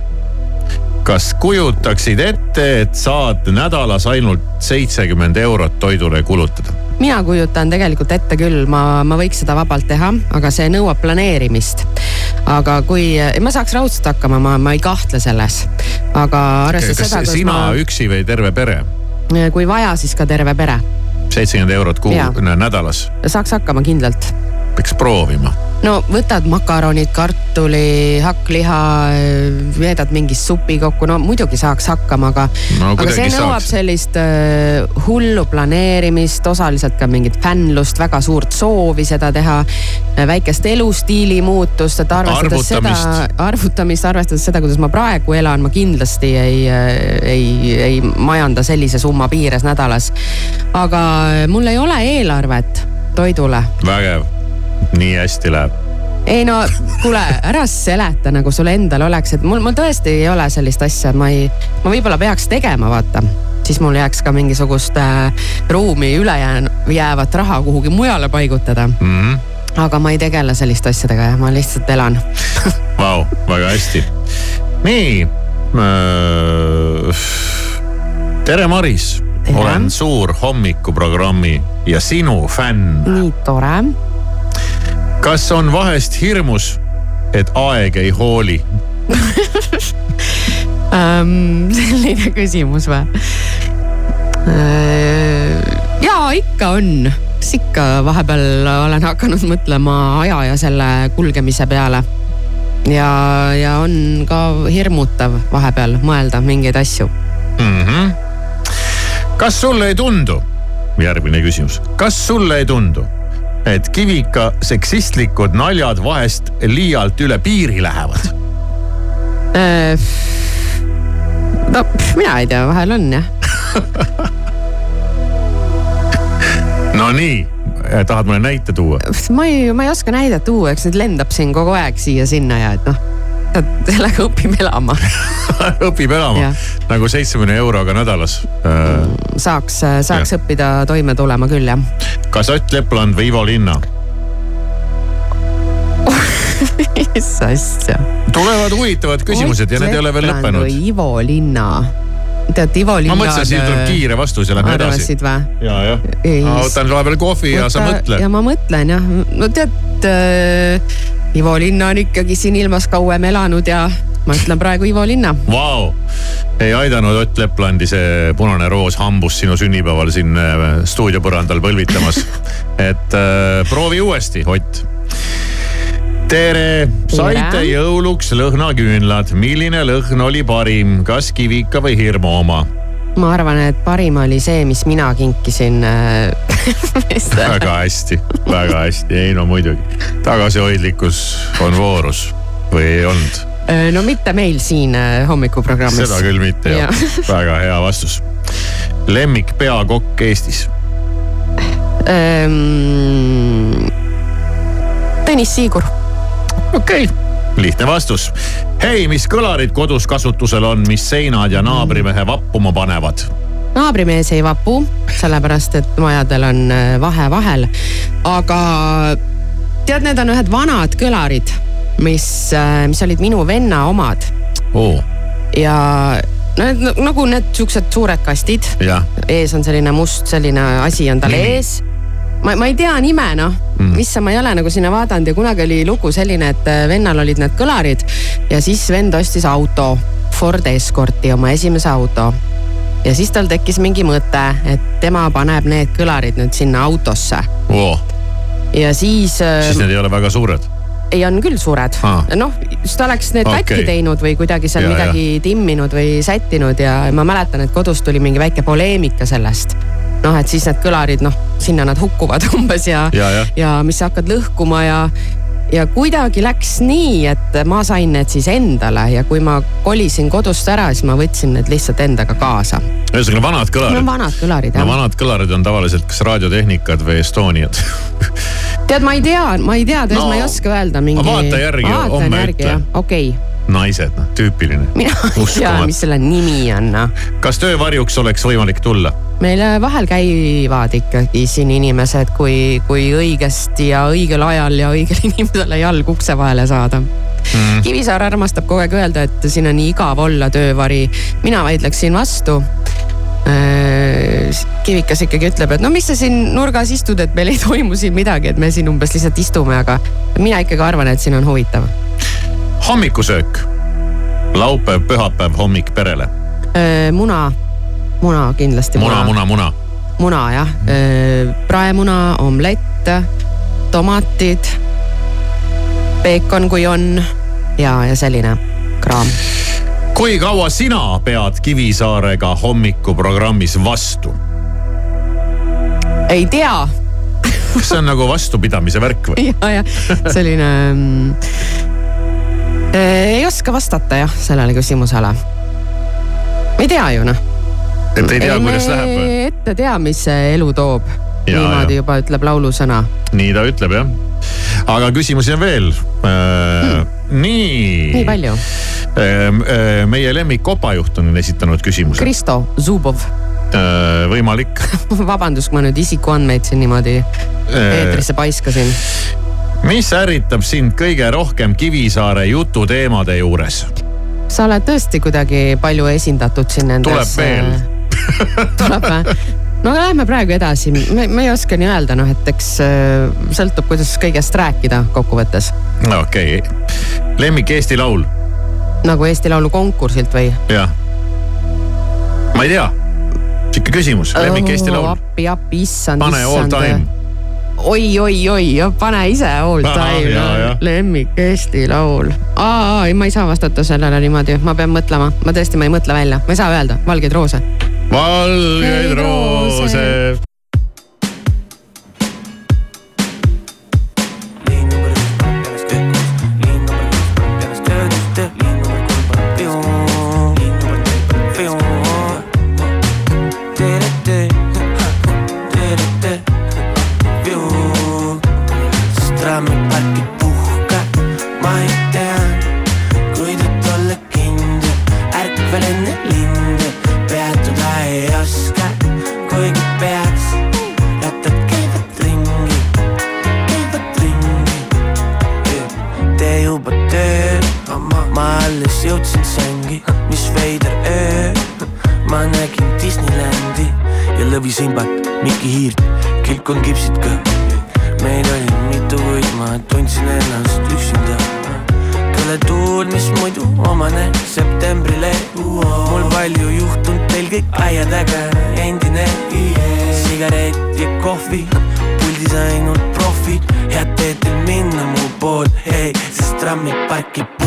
kas kujutaksid ette, et saad nädalas ainult seitsekümmend eurot toidule kulutada? Mina kujutan tegelikult ette küll, ma, ma võiks seda vabalt teha, aga see nõuab planeerimist. aga kui, ma saaks raudselt hakkama, ma, ma ei kahtle selles. aga arvestades seda, kas sina ma, üksi või terve pere? kui vaja, siis ka terve pere. seitsekümmend eurot kuu nädalas, saaks hakkama kindlalt. peaks proovima. No võtad makaronid, kartuli, hakkliha, veedad mingi supi kokku, no muidugi saaks hakkama, aga No aga see nõuab saaks. sellist äh, hullu planeerimist, osaliselt ka mingit fännlust, väga suurt soovi seda teha, väikest elustiili muutust, et arvestades seda Arvutamist., arvutamist, arvestades seda, kuidas ma praegu elan, ma kindlasti ei, ei, ei majanda sellise summa piires nädalas. aga mul ei ole eelarvet toidule vägev, nii hästi läheb. ei no kuule, ära seleta nagu sul endal oleks, et mul, mul tõesti ei ole sellist asja, ma ei, ma võib-olla peaks tegema, vaata. siis mul jääks ka mingisugust äh, ruumi ülejäävat raha kuhugi mujale paigutada. Mm -hmm. aga ma ei tegele selliste asjadega jah, ma lihtsalt elan. Vau, väga hästi. nii. tere, Maris. olen suur hommikuprogrammi ja sinu fänn. nii tore. Kas on vahest hirmus, et aeg ei hooli? ähm,. selline küsimus või? ja ikka on, kas ikka vahepeal olen hakanud mõtlema aja ja selle kulgemise peale. ja, ja on ka hirmutav vahepeal mõelda mingeid asju. mm. -hmm. kas sulle ei tundu, järgmine küsimus, kas sulle ei tundu, et Kivika seksistlikud naljad vahest liialt üle piiri lähevad? no pff, mina ei tea, vahel on jah. Nonii, tahad mõne näite tuua? ma ei, ma ei oska näidet tuua, eks neid lendab siin kogu aeg siia-sinna ja et noh, sellega õpib elama. õpib elama nagu seitsmekümne euroga nädalas äh,. saaks, saaks õppida toime tulema küll jah. kas Ott Lepland või Ivo Linna? mis asja? tulevad huvitavad küsimused ja need ei ole veel lõppenud. Ivo Linna. tead Ivo Linna. ma mõtlesin, siin tuleb kiire vastus ja lähme edasi. arvasid või? ja, jah. Ma võtan vahepeal kohvi ja sa mõtle. ja ma mõtlen jah, no tead äh, Ivo Linna on ikkagi siin ilmas kauem elanud ja ma ütlen praegu Ivo Linna. Vau, ei aidanud Ott Leplandi see punane roos hambus sinu sünnipäeval siin äh, stuudiopõrandal põlvitamas. et äh, proovi uuesti, Ott. tere, saite jõuluks lõhnaküünlad, milline lõhn oli parim, kas kivika või hirmu oma? Ma arvan, et parim oli see, mis mina kinkisin äh, väga hästi, väga hästi, ei no muidugi. tagasihoidlikkus on voorus või ei olnud? Äh, no mitte meil siin äh, hommikuprogrammis. seda küll mitte jah ja. väga hea vastus. lemmik peakokk Eestis? ähm, Tõnis Siigur. okei okay lihtne vastus. hei, mis kõlarid kodus kasutusel on, mis seinad ja naabrimehe vappuma panevad? naabrimees ei vapu, sellepärast et majadel on äh, vahe vahel. aga tead, need on ühed vanad kõlarid, mis, mis olid minu venna omad. oo. ja no need nagu need siuksed suured kastid. ees on selline must selline asi on tal Nimi. ees ma, ma ei tea nime noh mm., issand, ma ei ole nagu sinna vaadanud ja kunagi oli lugu selline, et äh, vennal olid need kõlarid ja siis vend ostis auto, Ford Escorti, oma esimese auto. ja siis tal tekkis mingi mõte, et tema paneb need kõlarid nüüd sinna autosse oo, ja siis. siis need ei ole väga suured. ei, on küll suured Ah. noh, siis ta oleks need Okei. katki teinud või kuidagi seal Ja, midagi timminud või sättinud ja ma mäletan, et kodus tuli mingi väike poleemika sellest. Noh, et siis need kõlarid, noh, sinna nad hukkuvad umbes ja, Ja, ja. ja mis sa hakkad lõhkuma ja, ja kuidagi läks nii, et ma sain need siis endale ja kui ma kolisin kodust ära, siis ma võtsin need lihtsalt endaga kaasa. ühesõnaga vanad kõlarid. vanad kõlarid no jah. vanad kõlarid on tavaliselt kas raadiotehnikad või Estoniad tead, ma ei tea, ma ei tea, no, No, ma ei oska öelda mingi. vaata järgi, homme ütle. okei okay. Naised, noh tüüpiline. mina ei tea, mis selle nimi on noh. kas töövarjuks oleks võimalik tulla? meil vahel käivad ikkagi siin inimesed, kui, kui õigesti ja õigel ajal ja õigele inimesele jalg ukse vahele saada mm.. Kivisaar armastab kogu aeg öelda, et siin on igav olla töövari. mina vaidleksin vastu. Kivikas ikkagi ütleb, et no mis sa siin nurgas istud, et meil ei toimu siin midagi, et me siin umbes lihtsalt istume, aga mina ikkagi arvan, et siin on huvitav. Hommikusöök, laupäev, pühapäev, hommik perele. muna, muna kindlasti. muna, muna, muna. muna jah, praemuna, omlett, tomatid, peekon, kui on ja, ja selline kraam. kui kaua sina pead Kivisaarega hommikuprogrammis vastu? ei tea. kas see on nagu vastupidamise värk või? ja, ja selline mm,. Ei oska vastata jah sellele küsimusele. ei tea ju noh. et ei tea, kuidas läheb või? ette tea, mis see elu toob. Niimoodi ja. juba ütleb laulusõna. nii ta ütleb jah. aga küsimusi on veel äh,. nii. nii palju. meie lemmik kopajuht on esitanud küsimuse. Kristo Zubov, võimalik. vabandust, kui ma nüüd isikuandmeid siin niimoodi eetrisse paiskasin. Mis ärritab sind kõige rohkem Kivisaare jututeemade juures? sa oled tõesti kuidagi palju esindatud siin nendes. tuleb veel. tuleb või? no aga lähme praegu edasi, me, me ei oska nii öelda, noh, et eks äh, sõltub, kuidas kõigest rääkida kokkuvõttes. okei okay., lemmik Eesti Laul, nagu Eesti Laulu konkursilt või? jah. ma ei tea, sihuke küsimus, lemmik Eesti Laul. appi, appi, issand, pane all time. oi, oi, oi, pane ise all time jah., lemmik Eesti Laul. aa, ei, ma ei saa vastata sellele niimoodi, ma pean mõtlema, ma tõesti, ma ei mõtle välja, ma ei saa öelda, Valgeid roose. valgeid roose. Muidu omane septembrile. mul palju juhtunud, teil kõik aiadega endine. sigaret ja kohvi, puldis ainult profid, head teed teil minna mu pool, hei, sest trammiparki puhka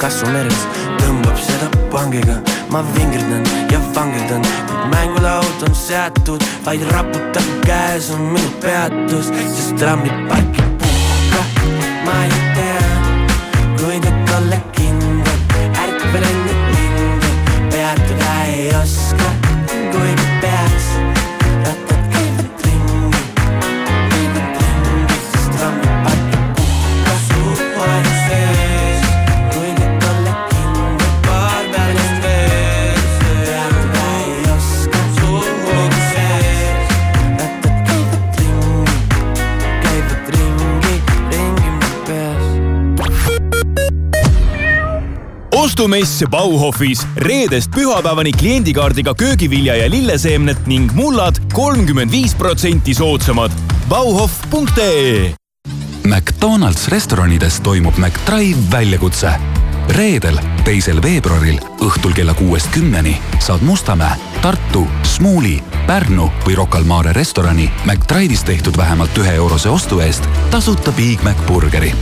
sargassu meres tõmbab seda pangiga, ma vingerdan ja vangerdan, kuid mängulaud on seatud, vaid raputab käes on minu peatus, sest trammiparki puhka. Ma ei tea, ostumess Bauhofis reedest pühapäevani kliendikaardiga köögivilja ja lilleseemned ning mullad kolmkümmend viis protsenti soodsamad. Bauhof.ee McDonalds restoranides toimub McDrive väljakutse. reedel, teisel veebruaril õhtul kella kuuest kümneni saad Mustamäe, Tartu, Smuuli, Pärnu või Rocca al Mare restorani McDrive'is tehtud vähemalt ühe eurose ostu eest tasuta Big Mac burgeri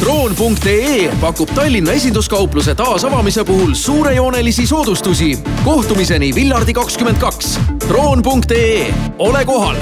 droon.ee pakub Tallinna esinduskaupluse taasavamise puhul suurejoonelisi soodustusi. kohtumiseni Villardi kakskümmend kaks. droon.ee, ole kohal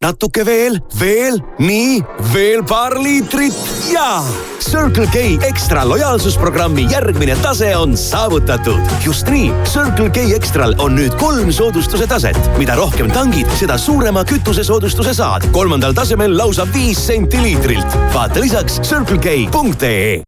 natuke veel, veel, nii, veel paar liitrit ja Circle K ekstra lojaalsusprogrammi järgmine tase on saavutatud. just nii, Circle K ekstral on nüüd kolm soodustuse taset. mida rohkem tangid, seda suurema kütusesoodustuse saad. kolmandal tasemel lausa viis senti liitrilt. vaata lisaks circlek.ee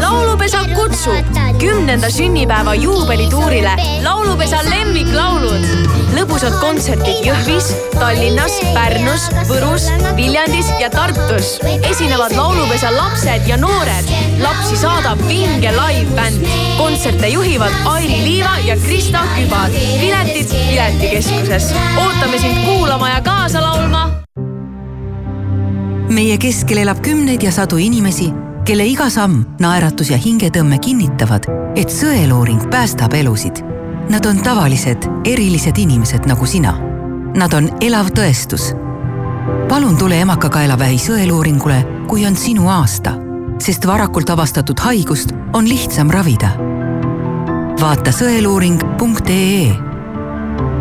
laulupesa kutsub kümnenda sünnipäeva juubelituurile laulupesa lemmiklaulud. Lõbusad kontserdid Jõhvis, Tallinnas, Pärnus, Võrus, Viljandis ja Tartus. esinevad laulupesa lapsed ja noored. lapsi saadab vinge live-bänd. kontserte juhivad Airi Liiva ja Krista Kübar. piletid Piletikeskuses. ootame sind kuulama ja kaasa laulma. meie keskel elab kümneid ja sadu inimesi kelle iga samm, naeratus ja hingetõmme kinnitavad, et sõeluuring päästab elusid. Nad on tavalised, erilised inimesed nagu sina. Nad on elav tõestus. palun tule emakakaelavähi sõeluuringule, kui on sinu aasta, sest varakult avastatud haigust on lihtsam ravida. vaata sõeluuring.ee.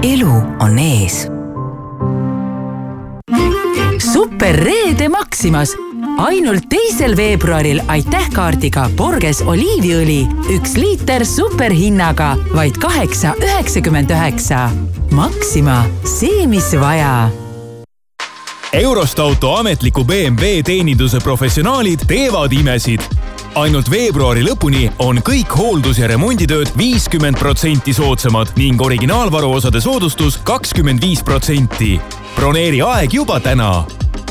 elu on ees. superreede Maximas ainult teisel veebruaril aitäh kaardiga Borges oliiviõli, üks liiter superhinnaga vaid kaheksa üheksakümmend üheksa. Maxima, see, mis vaja Eurostauto ametliku BMW teeninduse professionaalid teevad imesid. ainult veebruari lõpuni on kõik hooldus- ja remonditööd viiskümmend protsenti soodsamad ning originaalvaruosade soodustus kakskümmend viis protsenti. broneeri aeg juba täna.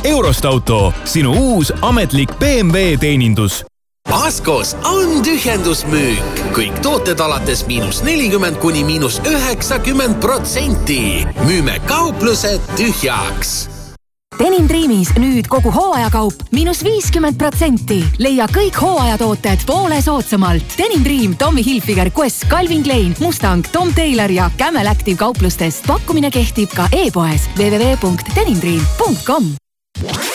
Eurostauto, sinu uus ametlik BMW teenindus Askos on tühjendusmüük, kõik tooted alates miinus nelikümmend kuni miinus üheksakümmend protsenti. müüme kauplused tühjaks Denim Dreamis nüüd kogu hooajakaup miinus viiskümmend protsenti. leia kõik hooajatooted poole soodsamalt. Denim Dream, Tommy Hilfiger, Quest, Calvin Klein, Mustang, Tom Taylor ja Camel Active kauplustest. pakkumine kehtib ka e-poes www.denimdream.com. What?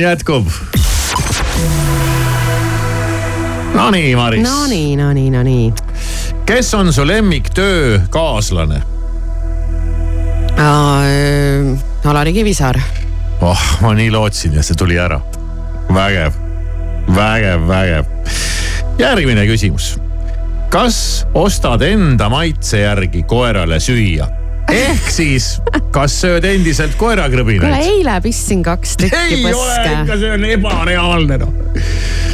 Action jätkub. Nonii, Maris. Nonii, nonii, nonii. kes on su lemmiktöökaaslane? Alari Kivisaar. oh, ma nii lootsin ja see tuli ära. vägev, vägev, vägev. järgmine küsimus. kas ostad enda maitse järgi koerale süüa? Ehk siis, kas sööd endiselt kuule, koerakrõbinaid? eile pistsin kaks tükki ei ole põske ikka, see on ebareaalne noh.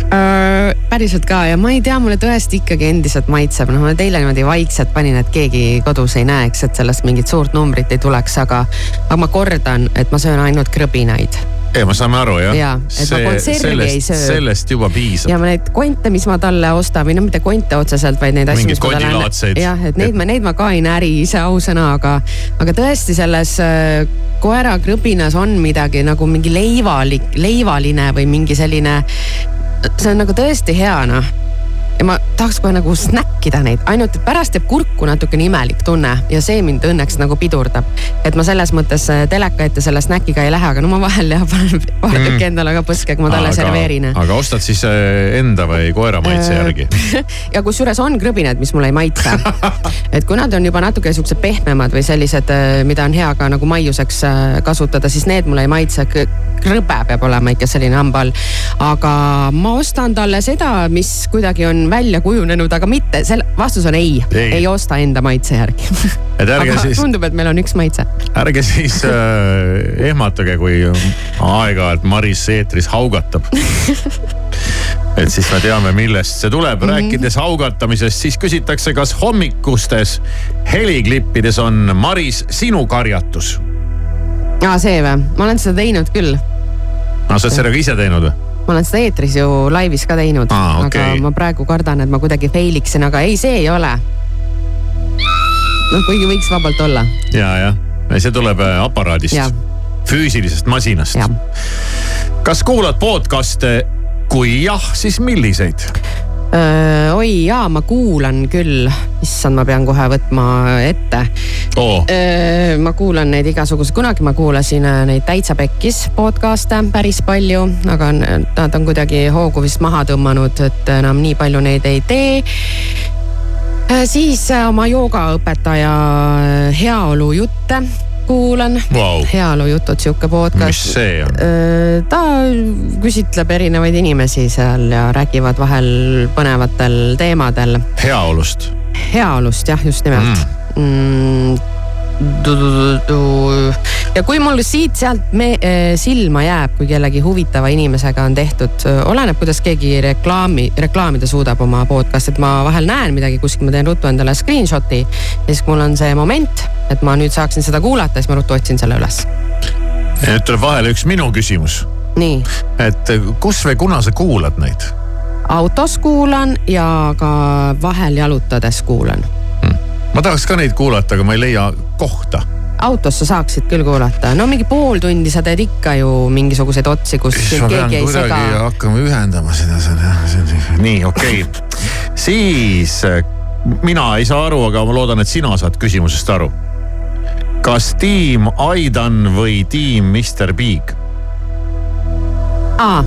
Äh, päriselt ka ja ma ei tea, mulle tõesti ikkagi endiselt maitseb, noh ma teile niimoodi vaikselt panin, et keegi kodus ei näeks, et sellest mingit suurt numbrit ei tuleks, aga, aga ma kordan, et ma söön ainult krõbinaid ei, me saame aru jah Jaa, et ma konservi ei söö. sellest juba piisab ja ma neid konte, mis ma talle ostan või no mitte konte otseselt, vaid neid asju, mis ma talle kondilaadseid. jah, et neid ma, neid ma ka ei näri ise ausõna, aga, aga tõesti selles äh, koera krõbinas on midagi nagu mingi leivalik, leivaline või mingi selline. see on nagu tõesti hea noh ja ma tahaks kohe nagu snäkkida neid, ainult et pärast jääb kurku natukene imelik tunne ja see mind õnneks nagu pidurdab. et ma selles mõttes äh, teleka ette selle snäkiga ei lähe, aga no ma vahel jah panen paar Mm. tükki endale ka põske, kui ma talle serveerin. aga ostad siis äh, enda või koera maitse Äh, järgi? ja kusjuures on krõbinad, mis mulle ei maitse. et kui nad on juba natuke siuksed pehmemad või sellised, mida on hea ka nagu maiuseks kasutada, siis need mulle ei maitse. krõbe peab olema ikka selline hamba all. aga ma ostan talle seda, mis kuidagi on välja kujunenud, aga mitte, selle vastus on ei, Ei. ei., osta enda maitse järgi. et ärge aga siis, tundub, et meil on üks maitse. ärge siis äh, ehmatage, kui aeg-ajalt Maris eetris haugatab. et siis me teame, millest see tuleb mm. -hmm. rääkides haugatamisest, siis küsitakse, kas hommikustes heliklippides on Maris sinu karjatus? aa, see või? ma olen seda teinud küll. no sa oled seda ka ise teinud või? Ma olen seda eetris ju laivis ka teinud Aa, okei. aga ma praegu kardan, et ma kuidagi fail iksin, aga ei, see ei ole. noh, kuigi võiks vabalt olla. ja, jah, see tuleb äh, aparaadist füüsilisest masinast. kas kuulad podcast'e? kui jah, siis milliseid? Oi jaa, ma kuulan küll, issand, ma pean kohe võtma ette. oo, ma kuulan neid igasuguseid, kunagi ma kuulasin neid Täitsa Pekkis podcast'e päris palju, aga nad on kuidagi hoogu vist maha tõmmanud, et enam nii palju neid ei tee. siis oma joogaõpetaja äh, heaolujutte kuulan Vau. heaolujutud, sihuke podcast. mis see on? ta küsitleb erinevaid inimesi seal ja räägivad vahel põnevatel teemadel heaolust. heaolust jah, just nimelt mm.. Ja kui mul siit-sealt me- eh, silma jääb, kui kellegi huvitava inimesega on tehtud, oleneb, kuidas keegi reklaami, reklaamida suudab oma podcast'i, et ma vahel näen midagi kuskil, ma teen ruttu endale screenshot'i. ja siis, mul on see moment, et ma nüüd saaksin seda kuulata, siis ma ruttu otsin selle üles. nüüd tuleb vahele üks minu küsimus. nii, et kus või kuna sa kuulad neid? autos kuulan ja ka vahel jalutades kuulan. Ma tahaks ka neid kuulata, aga ma ei leia kohta. autos sa saaksid küll kuulata, no mingi pool tundi sa teed ikka ju mingisuguseid otsi, kus keegi ei sega. hakkama ühendama seda, seda, nii okei okay.. siis äh, mina ei saa aru, aga ma loodan, et sina saad küsimusest aru. kas tiim Aidan või tiim Mr Big aa,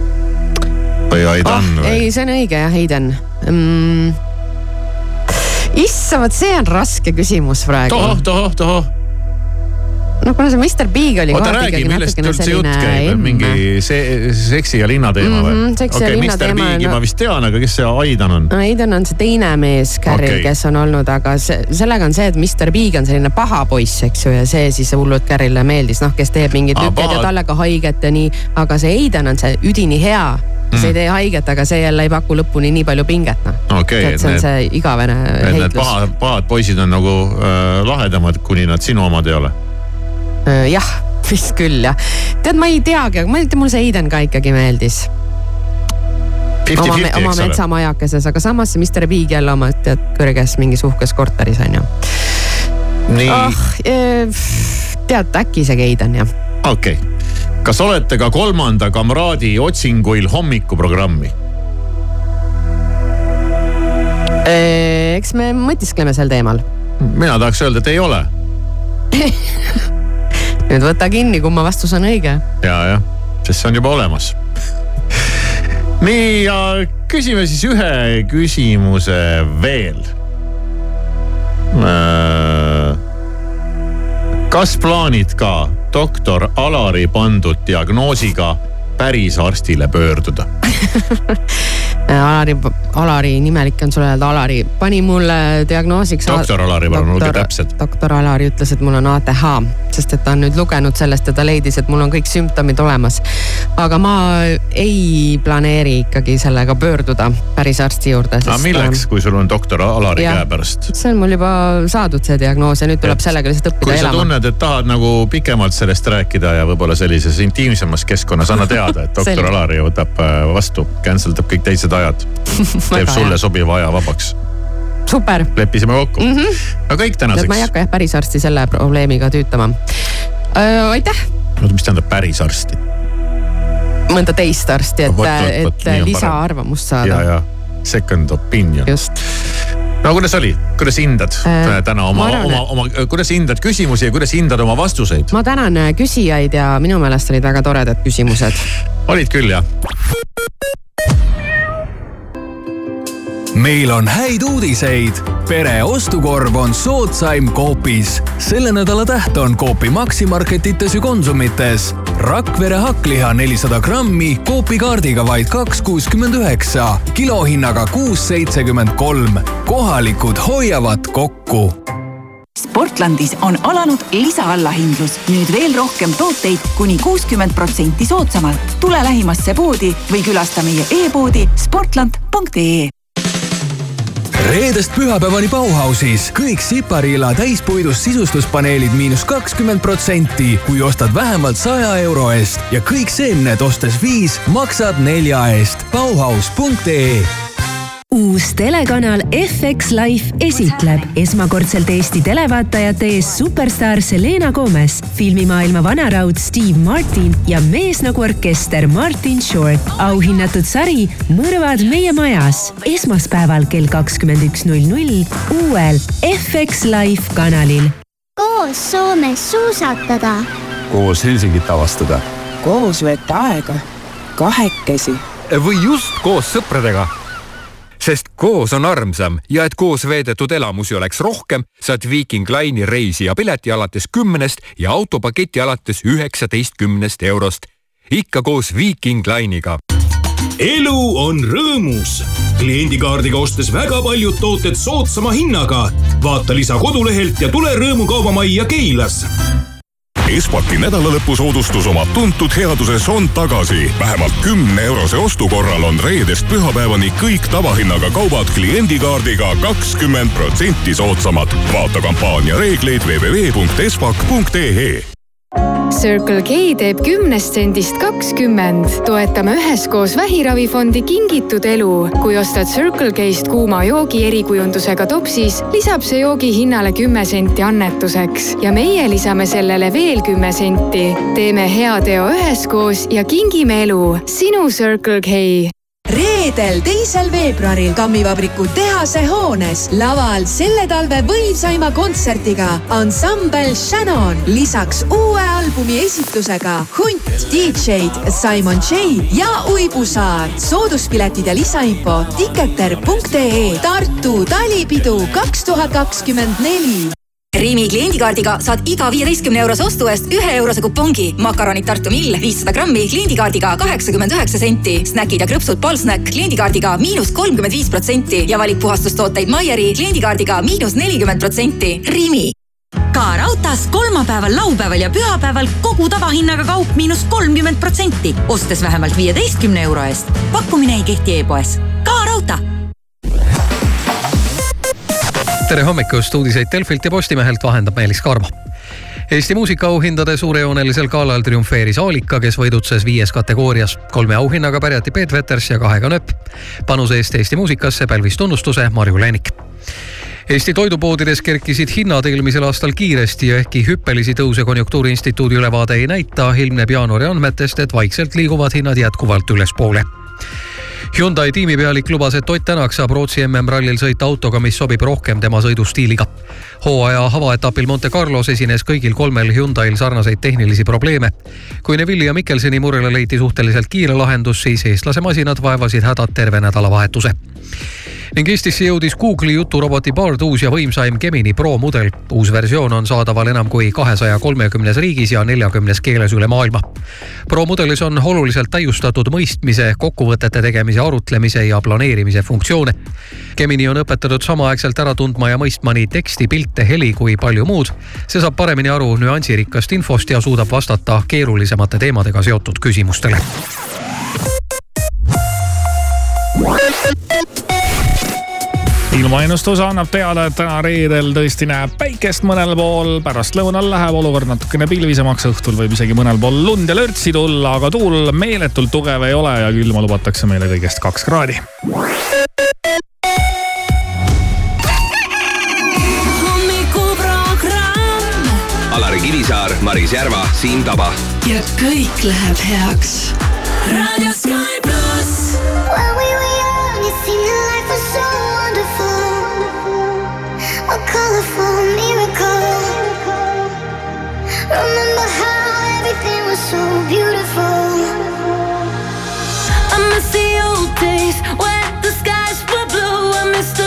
või Aidan oh, või? ei, see on õige jah, Heiden mm.. issand, vot see on raske küsimus praegu. tohoh, tohoh, tohoh. no kuna see Mr Big oli oota räägi, millest üldse jutt käib, mingi see seksi ja linna teema või seksi ja Okei, linna Mr. Bigi no- ma vist tean, aga kes see Aidan on? no Aiden on see teine mees Carril okay., kes on olnud, aga see, sellega on see, et Mr Big on selline paha poiss, eks ju, ja see siis hullult Carrile meeldis, noh, kes teeb mingeid lükkeid ja talle ka haiget ja nii. aga see Aiden on see üdini hea, see ei tee haiget, aga see jälle ei paku lõpuni nii palju pinget, noh. okei, et see on need, see igavene et need heitlus. pahad, pahad poisid on nagu äh, lahedamad, kuni nad sinu omad ei ole. jah, vist küll jah. tead, ma ei teagi, aga ma ei tea, mulle see Aiden ka ikkagi meeldis. oma, 50-50 oma ole. metsamajakeses, aga samas see Mr Big jälle oma tead kõrges mingis uhkes korteris on ju. nii ah, tead äkki isegi Aiden jah. okei okay., kas olete ka kolmanda kamraadi otsinguil hommikuprogrammi? eks me mõtiskleme sel teemal. mina tahaks öelda, et ei ole. nüüd võta kinni, kumma vastus on õige. ja, jah, sest see on juba olemas. nii ja küsime siis ühe küsimuse veel. Kas plaanid ka doktor Alari pandud diagnoosiga päris arstile pöörduda? Alari, Alari nimelik on sulle öelda Alari, pani mulle diagnoosiks. doktor Alari, palun olge täpsed. doktor Alari ütles, et mul on ATH, sest et ta on nüüd lugenud sellest ja ta leidis, et mul on kõik sümptomid olemas. aga ma ei planeeri ikkagi sellega pöörduda päris arsti juurde. aga milleks, kui sul on doktor Alari käepärast? see on mul juba saadud see diagnoos ja nüüd tuleb sellega lihtsalt kui õppida sa elama. tunned, et tahad nagu pikemalt sellest rääkida ja võib-olla sellises intiimsemas keskkonnas, anna teada, et doktor. Alari võtab äh, vastu, cancel dab kõik teised ajad. teeb sulle sobiva aja vabaks. super. leppisime kokku mm. -hmm. no kõik tead, ma ei tänaseks. hakka jah päris arsti selle probleemiga tüütama. aitäh oota, mis tähendab päris arsti? mõnda teist arsti, et et lisaarvamust ja, saada. ja second opinion. just. no kuidas oli, kuidas hindad Äh, täna oma oma, oma, kuidas hindad küsimusi ja kuidas hindad oma vastuseid? ma tänan äh, küsijaid ja minu meelest olid väga toredad küsimused. olid küll jah? Meil on häid uudiseid. pere ostukorv on soodsaim Coopis. selle nädala täht on Coopi Maximarketites ja Konsumites. Rakvere hakkliha nelisada grammi Coopi kaardiga vaid kaks kuuskümmend üheksa, kilohinnaga kuus seitsekümmend kolm. kohalikud hoiavad kokku Sportlandis on alanud lisaallahindlus, nüüd veel rohkem tooteid kuni kuuskümmend protsenti soodsamalt. tule lähimasse poodi või külasta meie e-poodi sportland.ee reedest pühapäevani Bauhausis kõik Sipariila täispuidust sisustuspaneelid miinus kakskümmend protsenti, kui ostad vähemalt saja euro eest ja kõik seemned ostes viis, maksad nelja eest. Bauhaus.ee uus telekanal FX Life esitleb esmakordselt Eesti televaatajate ees superstaar Selena Gomez, filmimaailma vanaraud Steve Martin ja mees nagu orkester Martin Short. auhinnatud sari Mõrvad meie majas esmaspäeval kell kakskümmend üks null null uuel FX Life kanalil koos Soomes suusatada. koos Helsingit avastada. koos veeta aega, kahekesi. või just koos sõpradega sest koos on armsam ja et koos veedetud elamusi oleks rohkem, saad Viiking Line'i reisi ja pileti alates kümnest ja autopaketi alates üheksateistkümnest eurost. ikka koos Viiking Line'iga. elu on rõõmus. kliendikaardiga ostes väga paljud tooted soodsama hinnaga. vaata lisa kodulehelt ja tule Rõõmukaubamajja Keilas Espaki nädalalõpusoodustus oma tuntud headuses on tagasi. vähemalt kümne eurose ostu korral on reedest pühapäevani kõik tavahinnaga kaubad kliendikaardiga kakskümmend protsenti soodsamad. vaata kampaania reegleid www.espak.ee Circle K teeb kümnest sendist kakskümmend. toetame üheskoos Vähiravifondi Kingitud elu. kui ostad Circle K-st kuuma joogi erikujundusega topsis, lisab see joogi hinnale kümme senti annetuseks ja meie lisame sellele veel kümme senti. teeme hea teo üheskoos ja kingime elu. sinu Circle K reedel, teisel veebruaril Kammivabriku tehase hoones laval selle talve võimsaima kontserdiga ansambel Shannon. lisaks uue albumi esitlusega Hunt, DJ-d Simon J ja Uibu Saar. sooduspiletid ja lisainfo tiketer.ee Tartu talipidu kaks tuhat kakskümmend neli Rimi kliendikaardiga saad iga viieteistkümne eurose ostu eest ühe eurose kupongi. makaronid Tartu Mill viissada grammi kliendikaardiga kaheksakümmend üheksa senti. snäkid ja krõpsud Polsnäk kliendikaardiga miinus kolmkümmend viis protsenti ja valik puhastustooteid Maieri kliendikaardiga miinus nelikümmend protsenti. Rimi ka raudtees kolmapäeval, laupäeval ja pühapäeval kogu tavahinnaga kaup miinus kolmkümmend protsenti, ostes vähemalt viieteistkümne euro eest. pakkumine ei kehti e-poes. ka raudtee tere hommikust, uudiseid Delfilt ja Postimehelt vahendab Meelis Karmo. Eesti muusikaauhindade suurejoonelisel galal triumfeeris Aalika, kes võidutses viies kategoorias. kolme auhinnaga pärjati Peet Veters ja kahega Nööp. panuse eest Eesti muusikasse pälvis tunnustuse Marju Länik Eesti toidupoodides kerkisid hinnad eelmisel aastal kiiresti ja ehkki hüppelisi tõuse Konjunktuuriinstituudi ülevaade ei näita, ilmneb jaanuari andmetest, et vaikselt liiguvad hinnad jätkuvalt ülespoole Hyundai tiimipealik lubas, et Ott Tänak saab Rootsi MM-rallil sõita autoga, mis sobib rohkem tema sõidustiiliga. hooaja avaetapil Monte Carlos esines kõigil kolmel Hyundai'l sarnaseid tehnilisi probleeme. kui Neville'i ja Mikkelseni murele leiti suhteliselt kiire lahendus, siis eestlase masinad vaevasid hädad terve nädalavahetuse ning Eestisse jõudis Google'i juturoboti Bard uus ja võimsaim Gemini Pro mudel. uus versioon on saadaval enam kui kahesaja kolmekümnes riigis ja neljakümnes keeles üle maailma. Pro mudelis on oluliselt täiustatud mõistmise, kokkuvõtete tegemise, arutlemise ja planeerimise funktsioone. Gemini on õpetatud samaaegselt ära tundma ja mõistma nii teksti, pilte, heli kui palju muud. see saab paremini aru nüansirikkast infost ja suudab vastata keerulisemate teemadega seotud küsimustele ilmaennustus annab teada, et täna reedel tõesti näeb päikest mõnel pool, pärastlõunal läheb olukord natukene pilvisemaks, õhtul võib isegi mõnel pool lund ja lörtsi tulla, aga tuul meeletult tugev ei ole ja külma lubatakse meile kõigest kaks kraadi. Alari Kivisaar, Maris Järva, Siim Taba. ja kõik läheb heaks. raadio Sky pluss. I'm